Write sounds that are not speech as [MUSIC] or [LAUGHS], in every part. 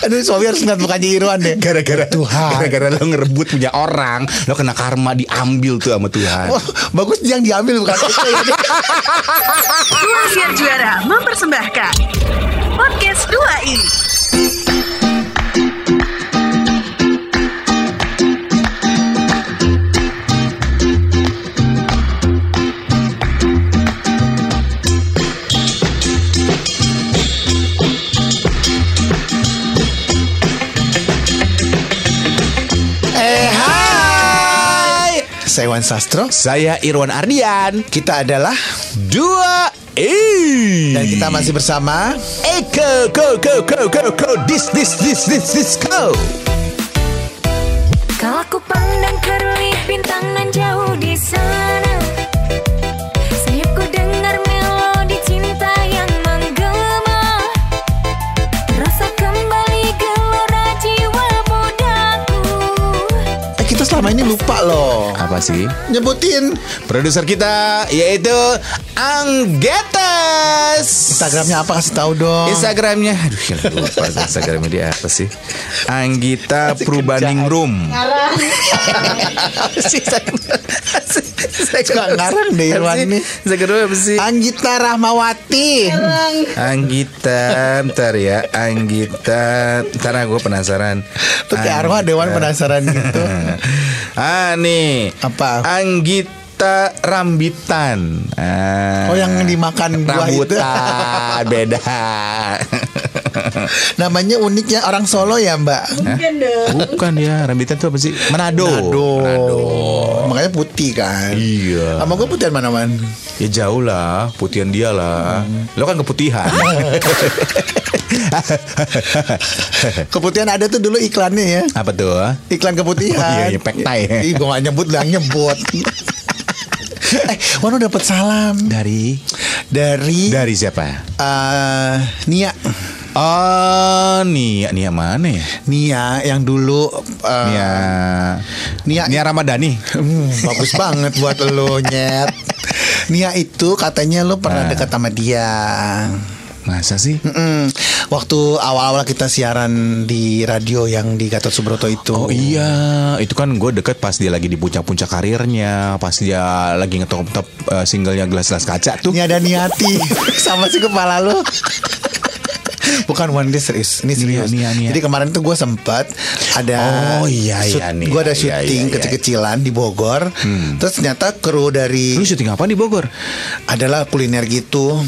Aduh suami harus ngeliat mukanya Irwan deh Gara-gara Tuhan. Gara-gara lo ngerebut punya orang Lo kena karma diambil tuh sama Tuhan Wah, Bagus yang diambil bukan itu ya. [LAUGHS] Dua Siar Juara mempersembahkan Podcast 2 ini Saya Wan Sastro. Saya Irwan Ardian. Kita adalah Dua E Dan kita masih bersama Eko Ko Ko Ko Ko Ko Dis Dis Dis Dis Dis Ko selama ini lupa loh. Apa sih? Nyebutin. Produser kita yaitu Anggetes. Instagramnya apa? Kasih tahu dong. Instagramnya. Aduh gila, lupa Instagramnya dia apa sih. Anggita Purbaningrum sih [LAUGHS] saya, saya suka ngarang deh Irwan nih. Instagramnya apa sih? Anggita Rahmawati. Anggita Ntar ya. Anggita Ntar gue penasaran. Tuh kayak arwah Dewan penasaran gitu [LAUGHS] Ah nih. Apa? Anggita Rambitan. Ah, Oh yang dimakan buah itu? Rambutan Beda [LAUGHS] [LAUGHS] Namanya uniknya orang Solo ya mbak? Bukan ya Rambitan itu apa sih? Manado. Manado. Makanya putih kan? Iya. Sama gue putihan mana man? Ya jauh lah Putihan dia lah. Lo kan keputihan. [LAUGHS] Keputihan ada tuh dulu iklannya ya. Apa tuh Iklan keputihan. Oh, iya, iya, pektai. Ih gue gak nyebut lah nyebut. [LAUGHS] Eh Wano dapat salam? Dari? Dari Dari siapa? eh, Nia Oh Nia Nia mana ya Nia yang dulu eh, Nia Nia Nia Ramadhani Hmm, bagus banget buat lo nyet. Nia itu katanya lo pernah Nah. dekat sama dia. Masa sih Mm-mm. Waktu awal-awal kita siaran di radio yang di Gatot Subroto itu. Oh iya, itu kan gue deket pas dia lagi di puncak-puncak karirnya, pas dia lagi ngetop-top eh, singlenya gelas-gelas kaca tuh. Nia dan Niati [LAUGHS] sama si kepala lo. Bukan one day serius, ini serius. Nia, Nia. Jadi kemarin tuh gue sempat ada Oh, iya, iya, Nia, Gue ada iya, syuting iya, iya. kecil-kecilan di Bogor. Terus ternyata kru dari Lu syuting apa di Bogor? adalah kuliner gitu.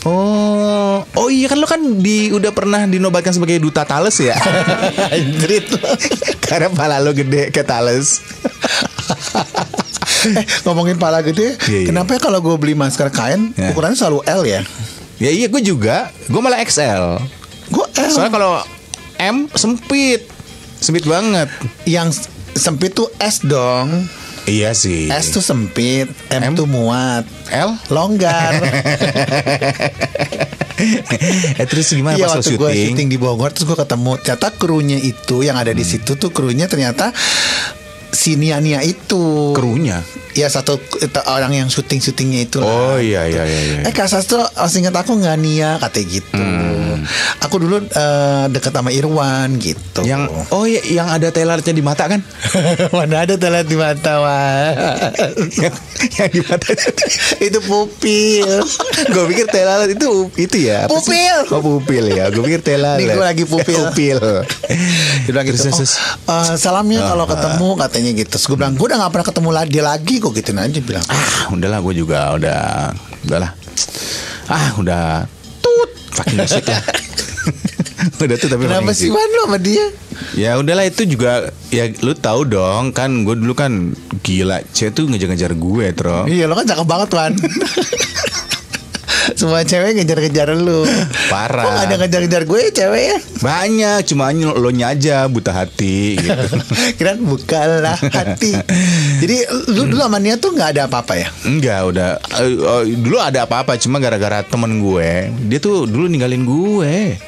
Oh, oh iya kan lo kan di udah pernah dinobatkan sebagai duta Thales ya? [LAUGHS] Anjrit. [LAUGHS] Karena pala lo gede ke Thales. eh, ngomongin pala gede, Iya, iya. kenapa ya kalau gue beli masker kain Ya. ukurannya selalu L ya? Ya iya gue juga, gue malah XL. Gue L. Soalnya kalau M sempit, sempit banget. yang sempit tuh S dong. Iya sih. S tuh sempit, M, M? tuh muat, L? longgar. [LAUGHS] eh terus gimana Iya pas waktu gue syuting? syuting di Bogor terus gue ketemu ternyata krunya itu yang ada di Hmm. situ tuh krunya ternyata si Nia Nia itu. Krunya? Ya satu itu orang yang syuting syutingnya itu. Oh iya iya iya. iya. Eh Kak Sastro masih ingat aku nggak Nia katanya gitu. Hmm. Aku dulu eh, deket sama Irwan gitu. Yang oh iya yang ada telarnya di mata kan? [LAUGHS] Mana ada telat di mata Wan. yang, [LAUGHS] yang di mata [LAUGHS] Itu pupil Gue pikir telalat itu itu ya? Pupil. Oh pupil ya Gue pikir telalat Nih, gua lagi pupil. Pupil Dia gitu oh, eh, Salamnya kalau ketemu katanya gitu Terus gue bilang Gue udah gak pernah ketemu lagi dia lagi Kok gituin aja bilang Ah udahlah gue juga udah Udahlah Ah udah Fucking shit lah. [LAUGHS] Udah tuh tapi Kenapa sih. Wan lu sama dia? Ya udahlah itu juga Ya lu tahu dong Kan gue dulu kan Gila. Cewek tuh ngejar-ngejar gue Tro. Iya lo kan cakep banget Wan [LAUGHS] Semua cewek ngejar-ngejar lu. Parah. Kok ada ngejar-ngejar gue cewek ya? Banyak Cuma lo aja Buta hati gitu. [LAUGHS] Kirain bukalah hati. Jadi lu dulu sama Nia tuh gak ada apa-apa ya? Enggak udah eh, eh, Dulu ada apa-apa Cuma gara-gara temen gue. Dia tuh dulu ninggalin gue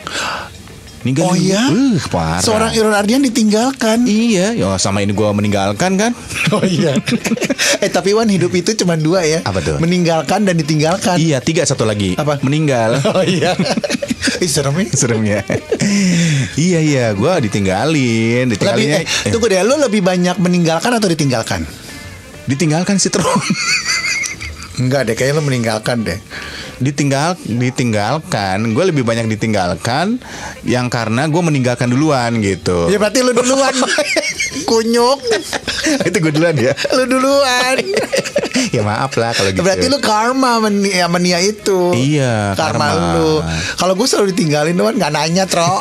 Ninggalin Oh iya uh, parah Seorang Irwan Ardian ditinggalkan Iya ya sama ini gue meninggalkan kan [LAUGHS] Oh iya [LAUGHS] Eh tapi Wan hidup itu cuma dua ya Apa tuh? Meninggalkan dan ditinggalkan Iya tiga satu lagi Apa? Meninggal [LAUGHS] Oh iya Ih, serem nih. Serem ya. iya iya, gue ditinggalin, Lebih, ditinggalinnya. eh, tunggu deh, lu lebih banyak meninggalkan atau ditinggalkan? ditinggalkan si Tron. Enggak deh, kayaknya lu meninggalkan deh. Ditinggal ditinggalkan gue lebih banyak ditinggalkan yang karena gue meninggalkan duluan gitu Ya berarti lu duluan. [LAUGHS] Kunyuk. itu gue duluan ya lu duluan. [LAUGHS] ya maaf lah kalau gitu Berarti lu karma meni ya, menia itu. Iya, karma, karma. lu. Kalau gue selalu ditinggalin doang nggak nanya, Tro. [LAUGHS]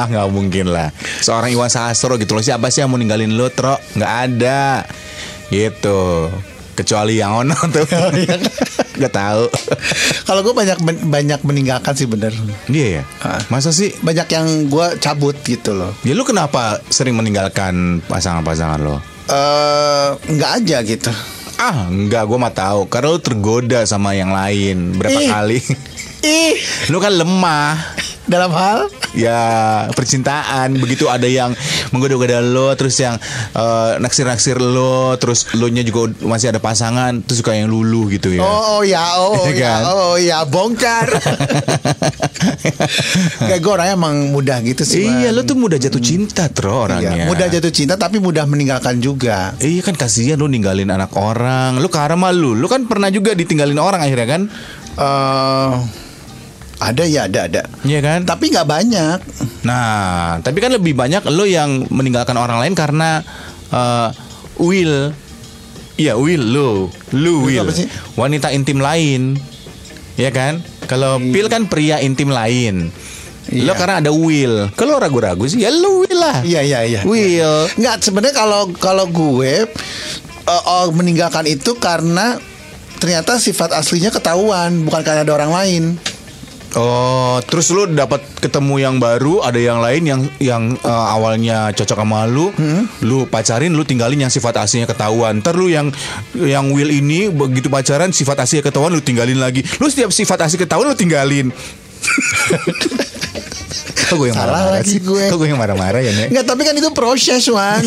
ah nggak mungkin lah seorang Iwan Sastro gitu loh siapa sih yang mau ninggalin lo tro nggak ada gitu kecuali yang ono tuh nggak tahu. [LAUGHS] Kalau gue banyak men- banyak meninggalkan sih bener. dia ya masa sih? Banyak yang gue cabut gitu loh. ya lu kenapa sering meninggalkan pasangan-pasangan lo? Eh nggak aja gitu. ah nggak gue mah tahu. Karena lu tergoda sama yang lain berapa Ih. kali. Ih, lu kan lemah dalam hal ya percintaan begitu ada yang menggoda-goda lo terus yang eh, naksir-naksir lo terus lo nya juga masih ada pasangan terus suka yang lulu gitu ya Oh, oh ya, oh, oh [LAUGHS] Iya ya, kan? oh ya, bongkar. [LAUGHS] Kayak gue orangnya emang mudah gitu sih. iya Man. lo tuh mudah jatuh cinta tro orangnya Iya, mudah jatuh cinta tapi mudah meninggalkan juga. Iya kan kasihan lu ninggalin anak orang Lu karma lu Lu kan pernah juga ditinggalin orang akhirnya kan eh ada ya, ada, ada. Iya kan Tapi nggak banyak. Nah Tapi kan lebih banyak Lu yang meninggalkan orang lain karena eh, Will Iya Will lu Lu Will Will apa sih? Wanita intim lain Iya kan Kalau Pil kan pria intim lain Lo Iya. karena ada Will Kalau ragu-ragu sih Ya lu Will lah Iya, iya, iya. Will Nggak sebenarnya kalau kalau gue eh, oh, meninggalkan itu karena ternyata sifat aslinya ketahuan, bukan karena ada orang lain. Oh, terus lu dapat ketemu yang baru, ada yang lain yang yang eh, awalnya cocok sama lu, lu pacarin, lu tinggalin yang sifat aslinya ketahuan. Ntar lu yang yang Will ini begitu pacaran sifat aslinya ketahuan, lu tinggalin lagi. Lu setiap sifat asli ketahuan lu tinggalin. [LAUGHS] Kok gue yang marah-marah sih? gue. Kok gue yang marah-marah ya, Nek? Enggak, tapi kan itu proses, Wan.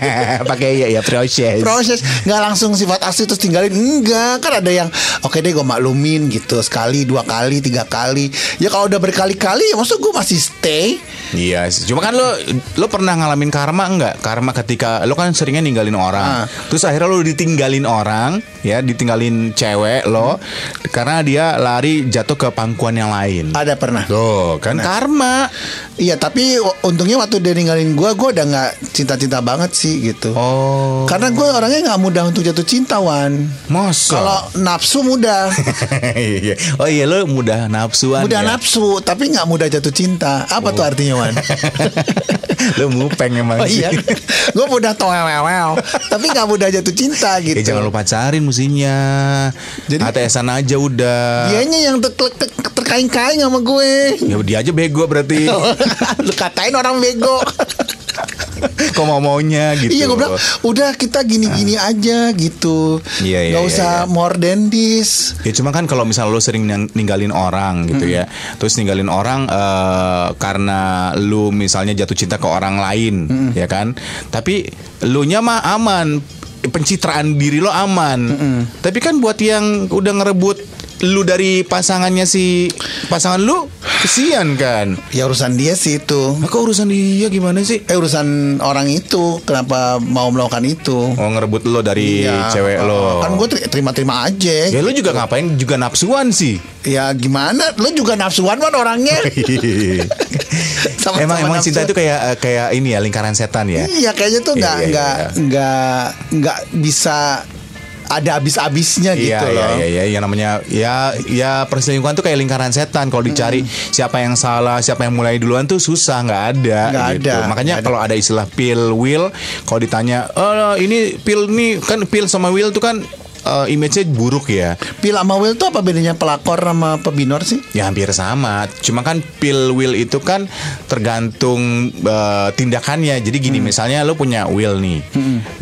[LAUGHS] Pakai ya ya proses. proses nggak langsung sifat asli terus tinggalin enggak kan ada yang oke deh gue maklumin gitu sekali dua kali tiga kali ya kalau udah berkali-kali ya maksud gue masih stay Iya, sih. cuma kan lo lo pernah ngalamin karma enggak? Karma ketika lo kan seringnya ninggalin orang. Ah. Terus akhirnya lo ditinggalin orang, ya, ditinggalin cewek lo karena dia lari jatuh ke pangkuan yang lain. ada pernah Tuh, kan karma. iya tapi untungnya waktu dia ninggalin gue gue udah nggak cinta-cinta banget sih gitu Oh. karena gue orangnya nggak mudah untuk jatuh cinta Wan Masa? kalau nafsu mudah [LAUGHS] Iya. oh iya lo mudah nafsuan. mudah ya? nafsu tapi nggak mudah jatuh cinta apa tuh artinya Wan lo [LAUGHS] mupeng emang. oh sih. iya [LAUGHS] gue mudah toel tapi nggak mudah jatuh cinta gitu Ya jangan lo pacarin musimnya. Jadi- ATSan aja udah. Dianya yang ter- ter- terkaing-kaing sama gue. Ya dia aja bego berarti. [LAUGHS] Lu katain orang bego. [LAUGHS] Kok mau maunya gitu. Iya gue bilang udah kita gini-gini aja gitu. Iya, iya, Gak iya, usah iya. more than this. Ya cuma kan kalau misalnya lo sering ning- ninggalin orang gitu ya, terus ninggalin orang eh, karena lu misalnya jatuh cinta ke orang lain, ya kan? Tapi lu nya mah aman, pencitraan diri lo aman. Tapi kan buat yang udah ngerebut lu dari pasangannya si pasangan lu, kesian kan? Ya urusan dia sih itu. Nah, kok urusan dia gimana sih? Eh urusan orang itu kenapa mau melakukan itu? Oh ngerebut lo dari Iya. cewek lo. Kan gue terima-terima aja. Ya lu juga ngapain juga nafsuan sih. Ya gimana? Lu juga nafsuan kan orangnya. [LAUGHS] Sama-sama emang emang cinta nafsu. itu kayak eh, kayak ini ya lingkaran setan ya. Iya kayaknya tuh Iya, nggak iya, nggak iya. nggak nggak bisa ada habis-habisnya gitu Iya, loh. iya, iya, iya, yang namanya ya, ya perselingkuhan tuh kayak lingkaran setan. Kalau dicari siapa yang salah, siapa yang mulai duluan tuh susah, nggak ada. Nggak gitu. ada, Makanya kalau ada istilah pill will, kalau ditanya, oh ini pill nih kan pill sama will tuh kan eh, image-nya buruk ya. Pil sama Will tuh apa bedanya pelakor sama pebinor sih? Ya hampir sama. Cuma kan pill will itu kan tergantung eh, tindakannya. Jadi gini, misalnya lo punya will nih.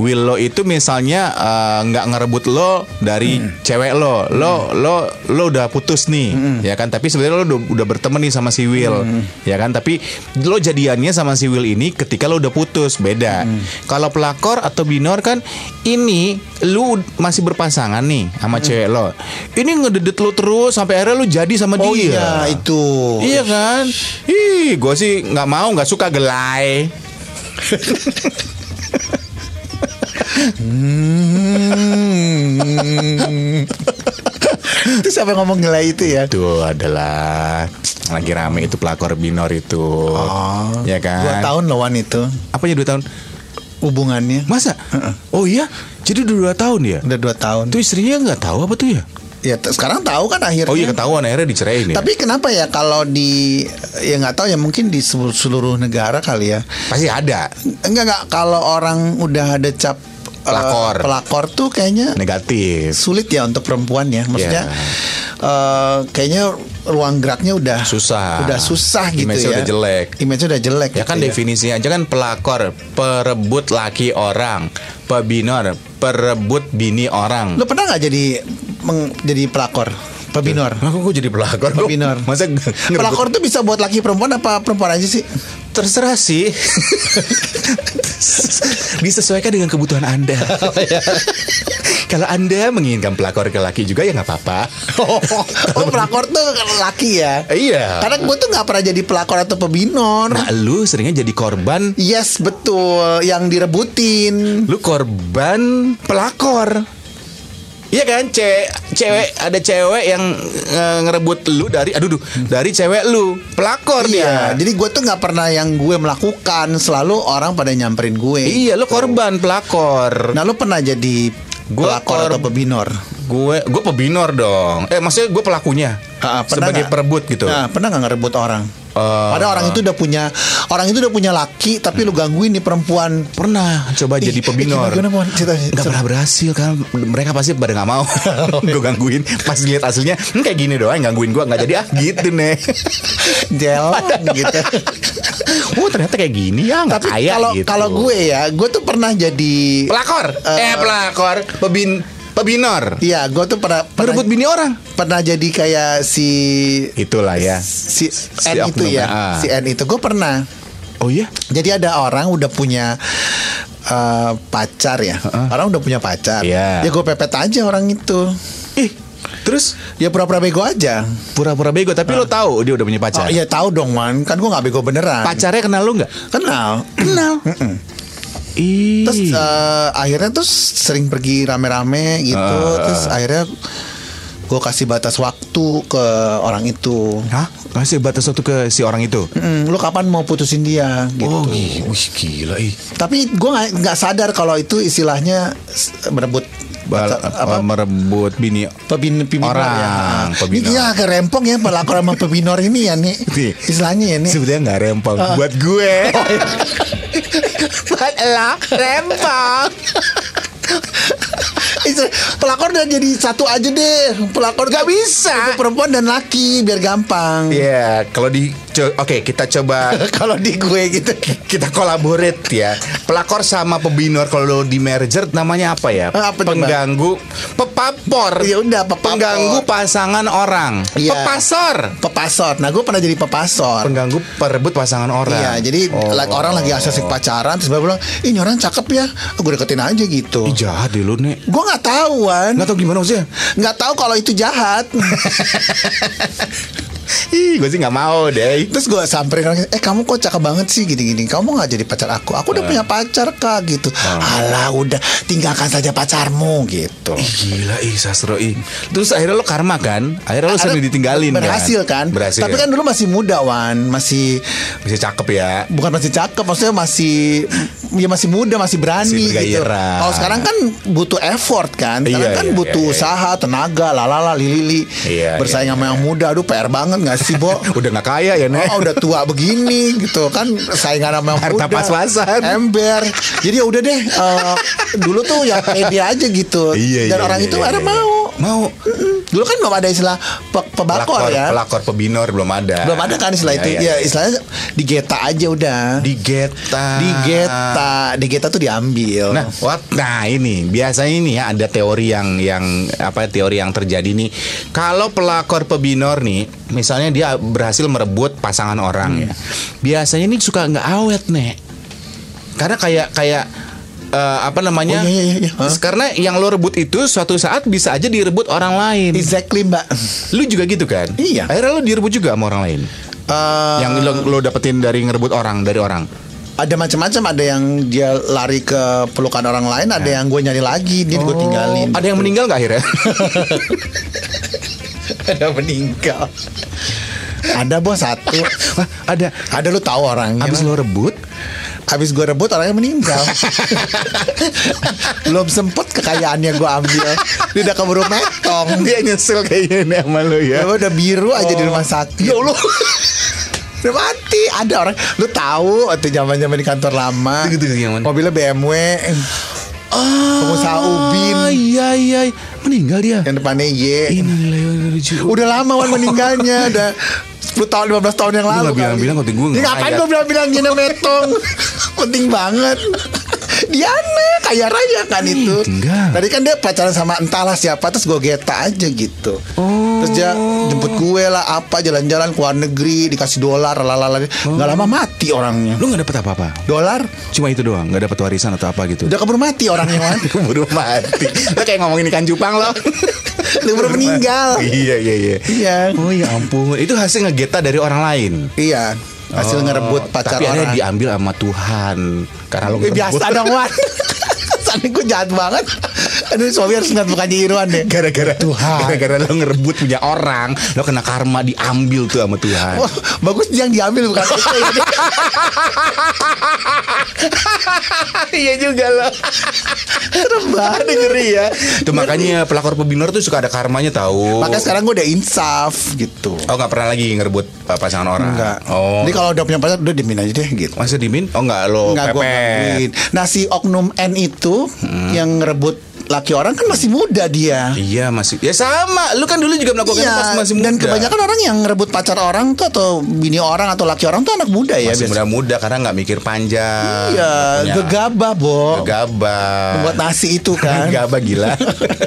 Will lo itu misalnya eh, nggak ngerebut lo dari cewek lo. Lo lo lo udah putus nih, ya kan? Tapi sebenarnya lo udah, udah berteman nih sama si Will, ya kan? Tapi lo jadiannya sama si Will ini ketika lo udah putus, beda. Kalau pelakor atau binor kan ini lu masih berpasangan pasangan nih sama cewek lo. Ini ngededet lu terus sampai akhirnya lu jadi sama Oh dia. iya itu. Iya kan? Ih, gue sih nggak mau, nggak suka gelai. Hmm. itu siapa yang ngomong nilai itu ya? Itu adalah lagi rame itu pelakor binor itu. ya kan? Dua tahun loh Wan itu Apa ya dua tahun? Hubungannya. Masa? Oh iya? Jadi udah dua tahun ya? Udah dua tahun. Itu istrinya nggak tahu apa tuh ya? Ya sekarang tahu kan akhirnya. Oh iya ketahuan akhirnya diceraiin ya? Tapi kenapa ya kalau di ya nggak tahu ya mungkin di selu- seluruh negara kali ya. Pasti ada Enggak enggak kalau orang udah ada cap eh, Pelakor. pelakor tuh kayaknya negatif. sulit ya untuk perempuan ya. Maksudnya Iya. eh, kayaknya ruang geraknya udah Susah. Udah susah gitu Image-nya ya. udah jelek. Image-nya udah jelek. Ya gitu kan definisinya aja kan pelakor, perebut laki orang, pebinor, perebut bini orang. Lu pernah nggak jadi meng- jadi pelakor? Pebinor. Aku kok jadi pelakor? Pebinor. Masa Pelakor tuh bisa buat laki perempuan apa perempuan aja sih? Terserah sih. [LAUGHS] Disesuaikan dengan kebutuhan Anda. [LAUGHS] Kalau Anda menginginkan pelakor ke laki juga ya nggak apa-apa. [LAUGHS] Oh, oh pelakor tuh laki ya? Iya. Karena gue tuh nggak pernah jadi pelakor atau pebinor. Nah, lu seringnya jadi korban. Yes betul, yang direbutin. Lu korban pelakor. Iya kan, cewek, cewek ada cewek yang eh, ngerebut lu dari, aduh, duh, dari cewek lu, pelakor Iya, dia. jadi gue tuh nggak pernah yang gue melakukan, selalu orang pada nyamperin gue. Iya, lu korban pelakor. Nah, lu pernah jadi Gua pelakor atau pebinor? Gue, gue pebinor dong. Eh, maksudnya gue pelakunya pernah sebagai nggak? perebut gitu. Nah, pernah nggak ngerebut orang? Eh, Padahal orang itu udah punya orang itu udah punya laki, tapi lu gangguin nih perempuan. Pernah coba jadi Ih, pebinor. Gimana? Cerita, Gak pernah berhasil kan mereka pasti pada nggak mau [LAUGHS] gue gangguin pas lihat aslinya hmm, kayak gini doang gangguin gue nggak jadi ah gitu nih [LAUGHS] Jel gitu. [LAUGHS] oh ternyata kayak gini ya nggak Tapi kaya kalau gitu. kalau gue ya, gue tuh pernah jadi pelakor Eh, eh, pelakor pebin pebinor Iya, gue tuh pernah pernah, merebut bini orang pernah jadi kayak si itulah ya si Si N itu oknum, ya, ah. si N itu gue pernah. oh iya Jadi ada orang udah punya eh, pacar ya, orang udah punya pacar. Iya. Ya gue pepet aja orang itu. ih terus Ya pura-pura bego aja. pura-pura bego tapi lo tahu dia udah punya Oh pacar iya tahu dong man, kan gue nggak bego beneran. pacarnya kenal lu nggak Kenal. [CLEARS THROAT] kenal Ih. Terus eh, akhirnya terus sering pergi rame-rame gitu. Ah. Terus akhirnya gue kasih batas waktu ke orang itu. Hah? Kasih batas waktu ke si orang itu? Mm, lu kapan mau putusin dia? Gitu. Oh, gi- wih, gila ih. Tapi gue nggak sadar kalau itu istilahnya merebut Bal- apa, merebut bini pebin pebinor Orang, ya. pebinor. Ini agak rempong ya pelakor sama pebinor ini ya nih. Istilahnya ya nih. Sebetulnya nggak rempong buat gue. buat lo rempong. [LAUGHS] Pelakor udah jadi satu aja deh. Pelakor Gak bisa. Itu perempuan dan laki biar gampang. Iya, kalau di oke kita coba [LAUGHS] kalau di gue gitu. kita kolaborate ya. Pelakor sama pebinor kalau di merger namanya apa ya? Apa coba? Pengganggu pepapor. Ya udah, pepapor. Pengganggu pasangan orang. Iya. Pepasor. Pepasor. Nah gue pernah jadi pepasor. Pengganggu perebut pasangan orang. Iya, jadi Oh. like, orang lagi asik pacaran terus bilang, "Ih, ini orang cakep ya." Gue deketin aja gitu. Ih, jahat deh lu nih. Gue nggak tahu, Wan. Nggak tahu gimana maksudnya? Nggak tahu kalau itu jahat. [LAUGHS] Ih, gue sih nggak mau deh. Terus gue samperin orang, eh kamu kok cakep banget sih gini-gini. Kamu nggak jadi pacar aku? Aku udah punya pacar kak gitu. Alah udah tinggalkan saja pacarmu gitu. Ih, gila ih sastro ih. Terus akhirnya lo karma kan? Akhirnya lo sering ditinggalin Berhasil kan? Berhasil. Tapi kan dulu masih muda Wan, masih masih cakep ya. bukan masih cakep, maksudnya masih ya masih muda, masih berani Masih gitu. Kalau sekarang kan butuh effort kan, sekarang Iya, kan iya, butuh iya, iya. usaha, tenaga, lalala, lili, Iya, bersaing iya, sama yang muda, aduh PR banget nggak sih, Bo? [LAUGHS] Udah nggak kaya ya, Nek? Oh, udah tua begini gitu kan saingan sama yang Harta pas-pasan. Ember. Jadi ya udah deh eh, dulu tuh ya pede aja gitu. Iya, Dan iya, orang iya, itu iya, ada iya. mau. Mau. Mm-mm. Dulu kan belum ada istilah pe- pebakor ya. pelakor pebinor belum ada. Belum ada kan istilah Iya, itu. iya, ya iya. istilahnya digeta aja udah. di geta. Digeta, digeta tuh diambil. Nah, what? Nah, ini biasanya ini ya ada teori yang yang apa teori yang terjadi nih. Kalau pelakor pebinor nih, misalnya dia berhasil merebut pasangan orang ya. Biasanya ini suka nggak awet, Nek. Karena kayak kayak eh, apa namanya? Oh, iya, iya, iya. Hah? Karena yang lo rebut itu suatu saat bisa aja direbut orang lain. Exactly mbak. Lu juga gitu kan? Iya. Akhirnya lo direbut juga sama orang lain. Eh, yang lo, lo dapetin dari ngerebut orang dari orang. ada macam-macam ada yang dia lari ke pelukan orang lain ada yang gue nyari lagi dia gue tinggalin Oh, Ada yang meninggal nggak akhirnya? [LAUGHS] ada meninggal [LAUGHS] ada bos satu ada. ada lu tahu orangnya Abis lo rebut, Habis gue rebut orangnya meninggal. [LAUGHS] Belum sempet kekayaannya gue ambil. Dia udah keburu metong. [LAUGHS] Dia nyesel kayaknya nih sama lo ya. Dia udah biru aja di rumah sakit. Ya Allah. [LAUGHS] Udah mati. Ada orang. Lu tahu Waktu zaman zaman di kantor lama Gitu, gitu? Mobilnya BMW Pengusaha Ubin. Ah, iya iya. Meninggal dia. Yang depannya Y. Udah lama Wan meninggalnya. Udah 10 tahun 15 tahun yang Lu lalu nggak bilang-bilang waktu gue Ya ngapain gue bilang-bilang gini metong? [LAUGHS] Penting banget. Diana kaya raya kan itu. Enggak. Tadi kan dia pacaran sama entahlah siapa Terus gue geta aja gitu. Terus dia jemput gue lah Apa jalan-jalan ke luar negeri Dikasih dolar lalala Gak lama mati orangnya. Lu nggak dapet apa-apa. Dolar? Cuma itu doang, nggak dapet warisan atau apa gitu. Udah keburu mati orangnya Wan [LAUGHS] keburu mati. Lo kayak ngomongin ikan cupang lo. [LAUGHS] Udah keburu meninggal. Iya iya iya. Iya. Oh ya ampun, itu hasil ngegeta dari orang lain. Iya. Hasil Oh, ngerebut pacar tapi orang. diambil sama Tuhan. Karena lo Eh, biasa dong Wan. [LAUGHS] Sana gue jahat banget Aduh suami harus ngeliat mukanya Irwan deh. Gara-gara Tuhan. gara-gara lo ngerebut punya orang lo kena karma diambil tuh sama Tuhan. Wah, bagus yang diambil bukan itu ya. iya juga lo. Banget ngeri ya. Tuh makanya pelakor pebinor tuh suka ada karmanya tahu. Makanya sekarang gue udah insaf gitu. Oh nggak pernah lagi ngerebut uh, pasangan orang. Enggak oh. Jadi kalau udah punya pacar Udah dimin aja deh gitu. Masa dimin? Oh nggak lo Enggak gue pepet. Nah si oknum N itu Yang ngerebut laki orang kan masih muda dia. Iya masih ya sama. Lu kan dulu juga melakukan pas masih muda. Iya, dan kebanyakan orang yang ngerebut pacar orang tuh atau bini orang atau laki orang tuh anak muda ya masih muda-muda karena nggak mikir panjang. Iya, nggak punya- gegabah, Bo. gegabah. Buat nasi itu kan. [LAUGHS] Gegabah gila.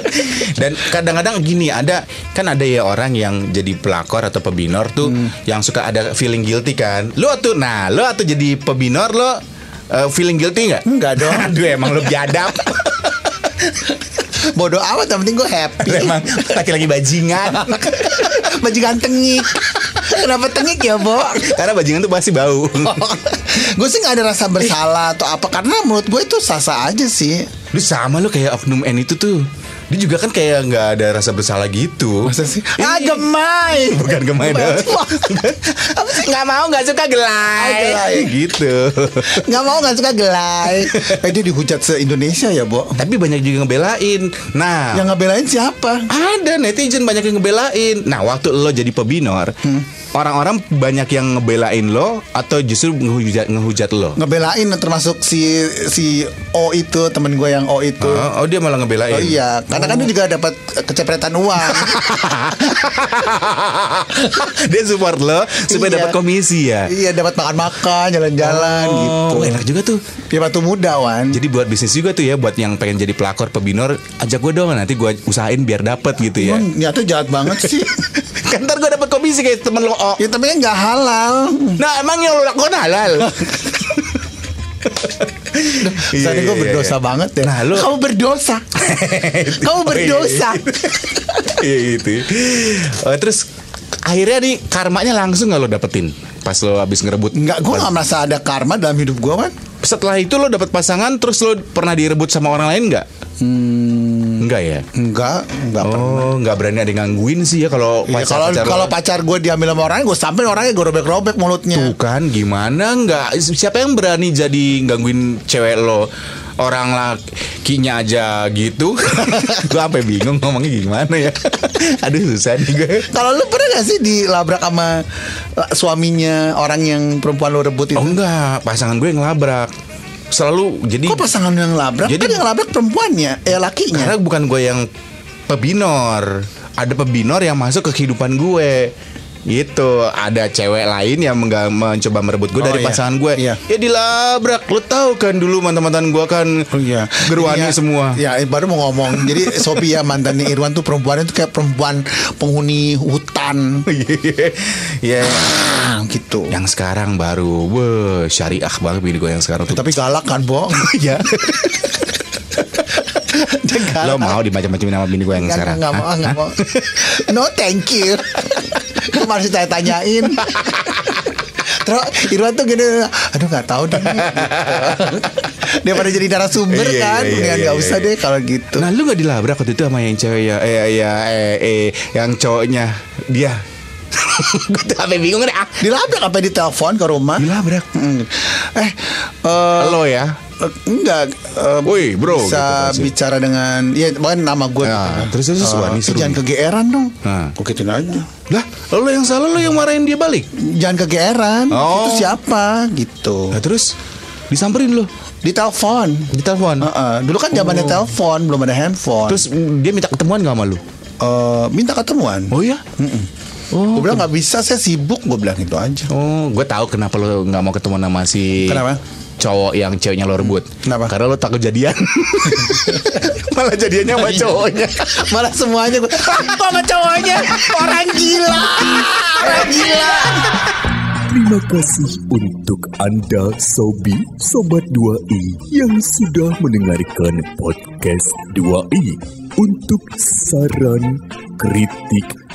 [LAUGHS] Dan kadang-kadang gini ada kan ada ya orang yang jadi pelakor atau pebinor tuh Hmm. yang suka ada feeling guilty kan. Lu tuh nah lu atau jadi pebinor lo uh, feeling guilty nggak? Enggak dong. [LAUGHS] aduh emang lu biadab Bodoh amat yang penting gue happy. Emang laki-laki bajingan. [LAUGHS] Bajingan tengik. Kenapa tengik ya, Bo? karena bajingan tuh pasti bau. [LAUGHS] Gue sih nggak ada rasa bersalah atau apa karena menurut gue itu sah-sah aja sih. Lu sama lu kayak oknum N itu tuh Dia juga kan kayak nggak ada rasa bersalah gitu. Masa sih? Ah gemai. [LAUGHS] Bukan gemai dong Nggak mau nggak suka gelai. Oh, gelai. [LAUGHS] Gitu. Nggak mau nggak suka gelai. [LAUGHS] Eh dia dihujat se-Indonesia ya Bo? Tapi banyak juga ngebelain. Nah. Yang ngebelain siapa? Ada netizen banyak yang ngebelain. Nah waktu lo jadi pebinor Orang-orang banyak yang ngebelain lo Atau justru ngehujat, ngehujat lo Ngebelain termasuk si si O itu temen gue yang O itu Oh, oh, dia malah ngebelain Oh iya, karena kan dia juga dapat kecepretan uang. [LAUGHS] Dia support lo Supaya Iya. dapat komisi ya iya, dapat makan-makan, jalan-jalan gitu. Oh, enak juga tuh Dia batu muda, Wan. Jadi buat bisnis juga tuh ya buat yang pengen jadi pelakor pebinor ajak gue dong nanti gue usahain biar dapet gitu ya. Emang nyata jahat banget sih. [LAUGHS] [LAUGHS] kan ntar gue dapet komisi kayak temen lo. Oh. ya tapi kan nggak halal. Nah emang yang lo lakukan halal. [LAUGHS] Iya, Tadi gue iya, berdosa iya. banget ya. Nah, lu- Kamu berdosa. [LAUGHS] Kamu berdosa. Iya itu. Oh, terus akhirnya nih karmanya langsung nggak lo dapetin pas lo habis ngerebut. Enggak, gue nggak merasa ada karma dalam hidup gue, Wan. Setelah itu lo dapet pasangan terus lo pernah direbut sama orang lain nggak? Hmm, Enggak ya. enggak, enggak pernah. Oh, nggak berani ada gangguin sih ya kalau Iya, pacar kalau pacar kalau pacar gue diambil sama orang, gue sampein orangnya gue robek-robek mulutnya. Tuh kan gimana nggak siapa yang berani jadi gangguin cewek lo orang lakinya aja gitu. [LAUGHS] Gue sampai bingung ngomongnya gimana ya. [LAUGHS] Aduh susah nih gue Kalau lu pernah gak sih dilabrak sama suaminya orang yang perempuan lu rebut itu? oh enggak. Pasangan gue yang labrak selalu jadi Kok pasangan yang labrak? Jadi- kan yang labrak perempuannya, eh lakinya. karena bukan gue yang pebinor. Ada pebinor yang masuk ke kehidupan gue itu ada cewek lain yang mengga- mencoba merebut gue Oh, dari iya. pasangan gue Iya. ya dilabrak. Lo tahu kan dulu mantan-mantan gue kan Oh iya. gerwani Iya, semua. Ya baru mau ngomong. Jadi [LAUGHS] Sophia mantannya Irwan tuh perempuannya tuh kayak perempuan penghuni hutan. Ya ah, Gitu. Yang sekarang baru. Wah syariah banget bini gue yang sekarang tuh. Tapi galak kan Bo? [LAUGHS] Ya Enggak. Lo mau dimacam-macamin sama bini gue yang sekarang? nggak mau, nggak mau. [LAUGHS] No, thank you. Kemarin saya tanyain. Terus Irwan tuh gini, aduh nggak tahu deh. Dia pada jadi narasumber Iya, kan, iya, iya, iya, nggak iya, usah iya. deh kalau gitu. Nah lu gak dilabrak waktu itu sama yang cewek ya Eh ya eh, eh Yang cowoknya Dia [LAUGHS] Gue tuh sampe bingung deh ah. Dilabrak apa di telepon ke rumah? Dilabrak Hmm. Eh, eh, Lo ya eh, enggak. eh, Woi, bro, Bisa gitu pasti. bicara dengan, ya bahkan nama gue. Ya, gitu kan. terus- terus, Eh, wah, eh, seru jangan kegeeran dong. Nah. Gue gituin aja. Lah lo yang salah lo yang marahin dia balik Jangan kegeeran. Oh. Itu siapa? Gitu. Nah terus Disamperin lo Di telepon. Di telepon Heeh. Dulu kan zamannya telepon, belum ada handphone. Terus mm, dia minta ketemuan gak sama lu? Eh, minta ketemuan. Oh iya? Oh, Gue bilang nggak bisa, saya sibuk. Gue bilang itu aja. Oh, gue tahu kenapa lo nggak mau ketemu sama si Kenapa? Cowok yang ceweknya lo rebut. Kenapa? Karena lo takut jadian. [LAUGHS] Malah jadiannya sama cowoknya. Malah semuanya gue Kok sama cowoknya Orang gila Orang gila Terima kasih untuk Anda Sobi Sobat 2i yang sudah mendengarkan podcast 2i. Untuk saran, kritik,